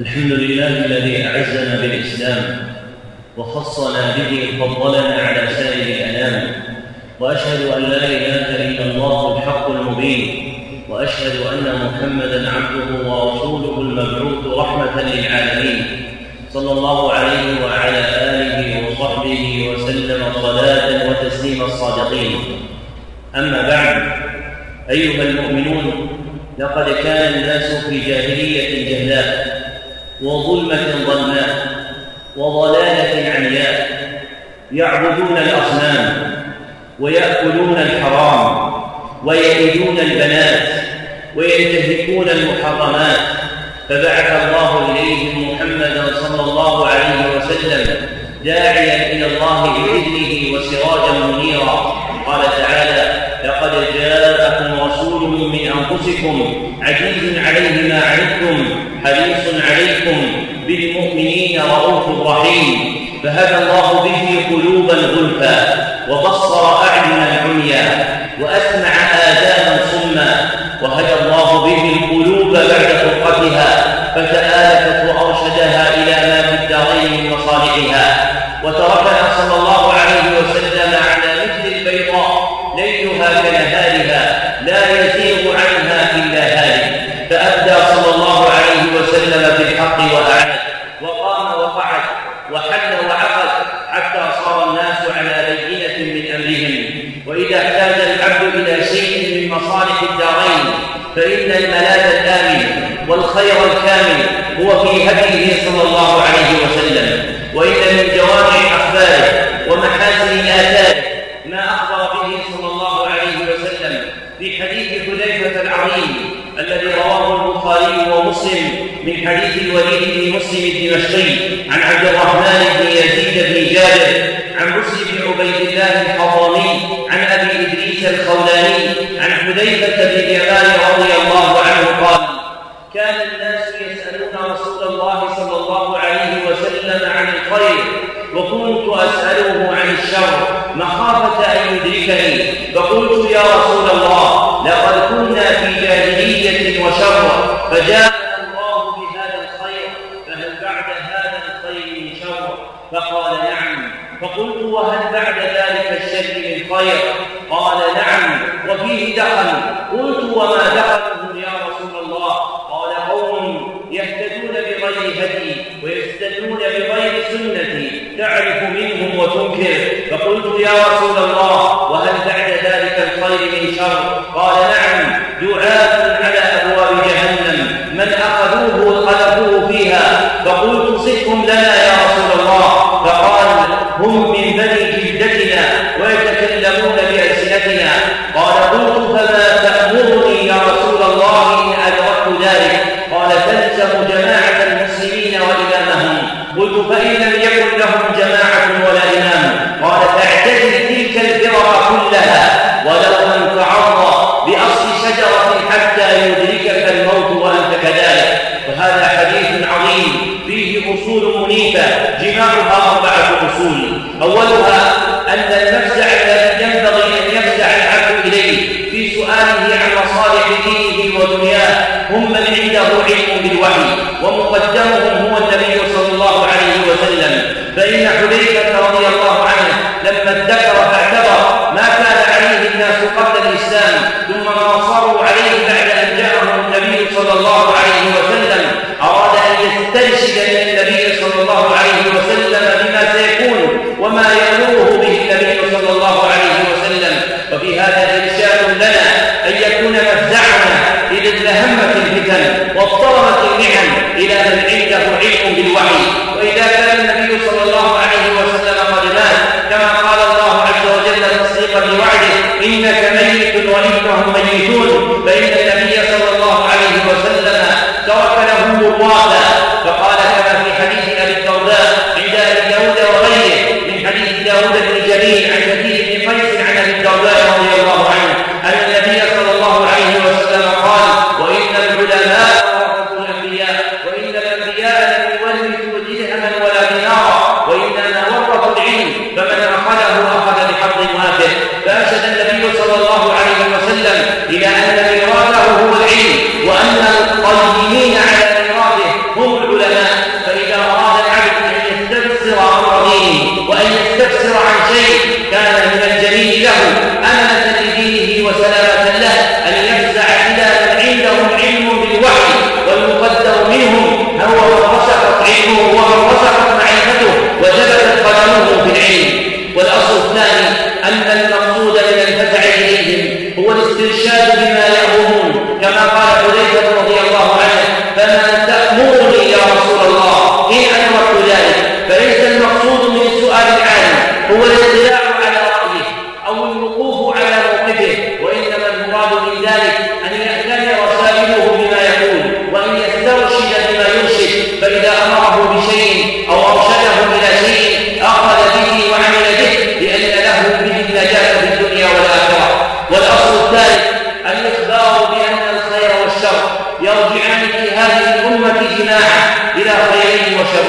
الحمد لله الذي أعزنا بالإسلام وخصنا به فضلنا على سائر الأنام وأشهد أن لا إله إلا الله الحق المبين وأشهد أن محمدا عبده ورسوله المبعوث رحمة للعالمين صلى الله عليه وعلى آله وصحبه وسلم صلاة وتسليم الصادقين. أما بعد أيها المؤمنون لقد كان الناس في جاهلية جهلاء. وظلمة ظلماء وضلالة عمياء. يعبدون الأصنام ويأكلون الحرام ويلدون البنات وينتهكون المحرمات. فبعث الله إليهم محمدا صلى الله عليه وسلم داعيا إلى الله بإذنه وسراجا منيرا. قال تعالى لقد جاءكم رسول من أنفسكم عزيز عليه ما عنتم حريص عليكم بالمؤمنين رؤوف رحيم فهدى الله به قلوبا غلفا وبصر أعينا عميا وأسمع آذانا صما وهدى الله به القلوب بعد فرقتها فتآلفت وأرشدها إلى ما في الدارين من مصالحها وتركنا صلى الله عليه وسلم على مثل البيضاء ليلها كنهارها لا يزيغ عنها وسلم بالحق وأعد وقام وقعد وحل وعقد حتى صار الناس على بينة من أمرهم. وإذا احتاج العبد إلى شيء من مصالح الدارين فإن الملاذ الآمن والخير الكامل هو في هديه صلى الله الخولاني عن حذيفة بن اليمان رضي الله عنه قال كان الناس يسألون رسول الله صلى الله عليه وسلم عن الخير وكنت اساله عن الشر مخافة أن يدركني. فقلت يا رسول الله لقد كنا في جاهلية وشر شر؟ فقال نعم. فقلت وهل بعد ذلك الشر من خير؟ قال نعم وفيه دخل. قلت وما دخله يا رسول الله؟ قال قوم يهتدون بغير هدي ويستدلون بغير سنتي. تعرف منهم وتنكر. فقلت يا رسول الله وهل بعد ذلك الخير من شر؟ قال نعم دعاة على أبواب جهنم. من أخذوه قذفوه فيها. فقلت صفهم لنا قلت فإن لم يكن لهم جماعة ولا إمام قال فاعتزل تلك الفرق كلها ولو أن تعض بأصل شجرة حتى يدركك الموت وأنت كذلك. وهذا حديث عظيم فيه أصول منيفة جماعها أربعة أصول. أولها أن المفزع الذي ينبغي أن يفزع العبد إليه في سؤاله عن مصالح دينه ودنياه هم من عنده علم بالوحي ومقدمهم هو النبي صلى الله عليه وسلم فإن حذيفة رضي الله عنه لما ادكر فاعتبر ما كان عليه الناس قبل الإسلام ثم ما صاروا عليه بعد أن جاءهم النبي صلى الله عليه وسلم أراد أن يسترشد من النبي صلى الله عليه وسلم بما سيكون وما يأمره به النبي صلى الله عليه وسلم. وفي هذا إرشاد لنا أن يكون مفزعنا إذا ازدهمت الفتن واضطربت المحن إلى من عنده وإذا كان النبي صلى الله عليه وسلم قد كما قال الله عز وجل تصديقا لوعده إنك ميت وإنهم ميتون. فإن النبي صلى الله عليه وسلم ترك له مروادا ראש הממשלה,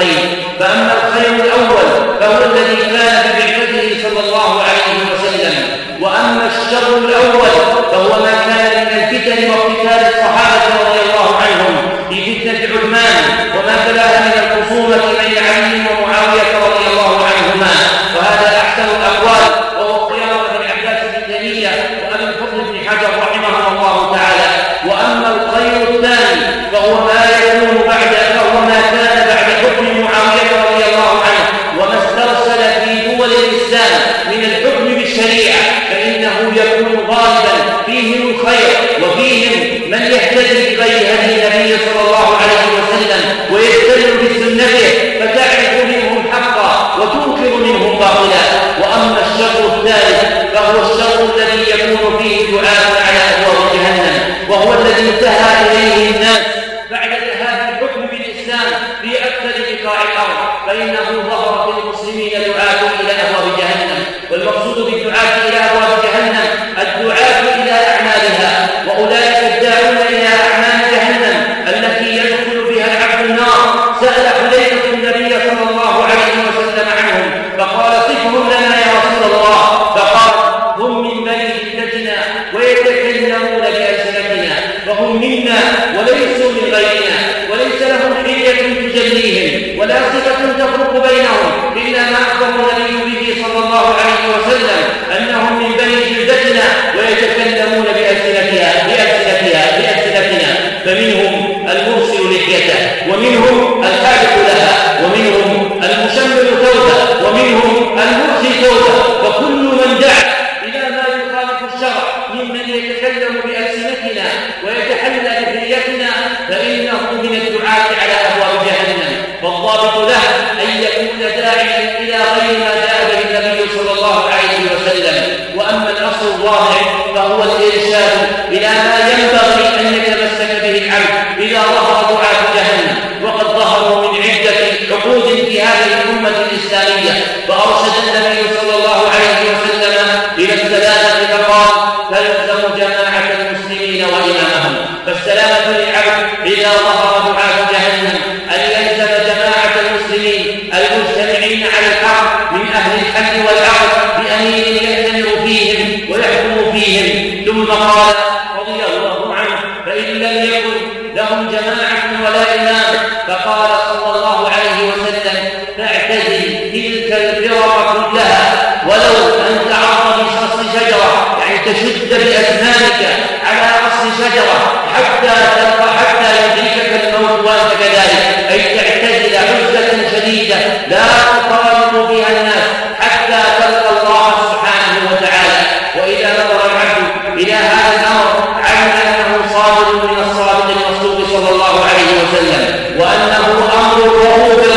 الخير. فأما الخير الأول فهو الذي كان بعبده صلى الله عليه وسلم. وأما الشر الأول يوضع هنا وأما الشر الثالث فهو الشر الذي يكون فيه دعاء على أبواب جهنم وهو الذي انتهى إليه الناس. بعد ذهاب الحكم بالإسلام في أكثر بقاع الأرض فإنه ظهر في المسلمين دعاء إلى أبواب جهنم. والمقصود بالدعاء إلى أبواب جهنم الدعاء إلى أعمالها وأولئك منا وليسوا من غيرنا وليس لهم حية تجليهم ولا صفة تفرق بينهم إلا ما أخبر النبي به صلى الله عليه وسلم أنهم من بني جلدتنا ويتكلمون بألسنتها بألسنتها بألسنتنا. فمنهم المرسل لحيته ومنهم الخالق لها ومنهم الإرشاد إلى ما ينبغي أن يكون ذلك على أصل شجرة حتى تلقى حتى يدركك الموت وأنت كذلك. أي تعتزل عزلة شديدة لا تطالب بها الناس حتى تلقى الله سبحانه وتعالى. وإذا نظر العبد إلى هذا الأمر علم أنه صادق من الصادق المصدوق صلى الله عليه وسلم وأنه أمر وهو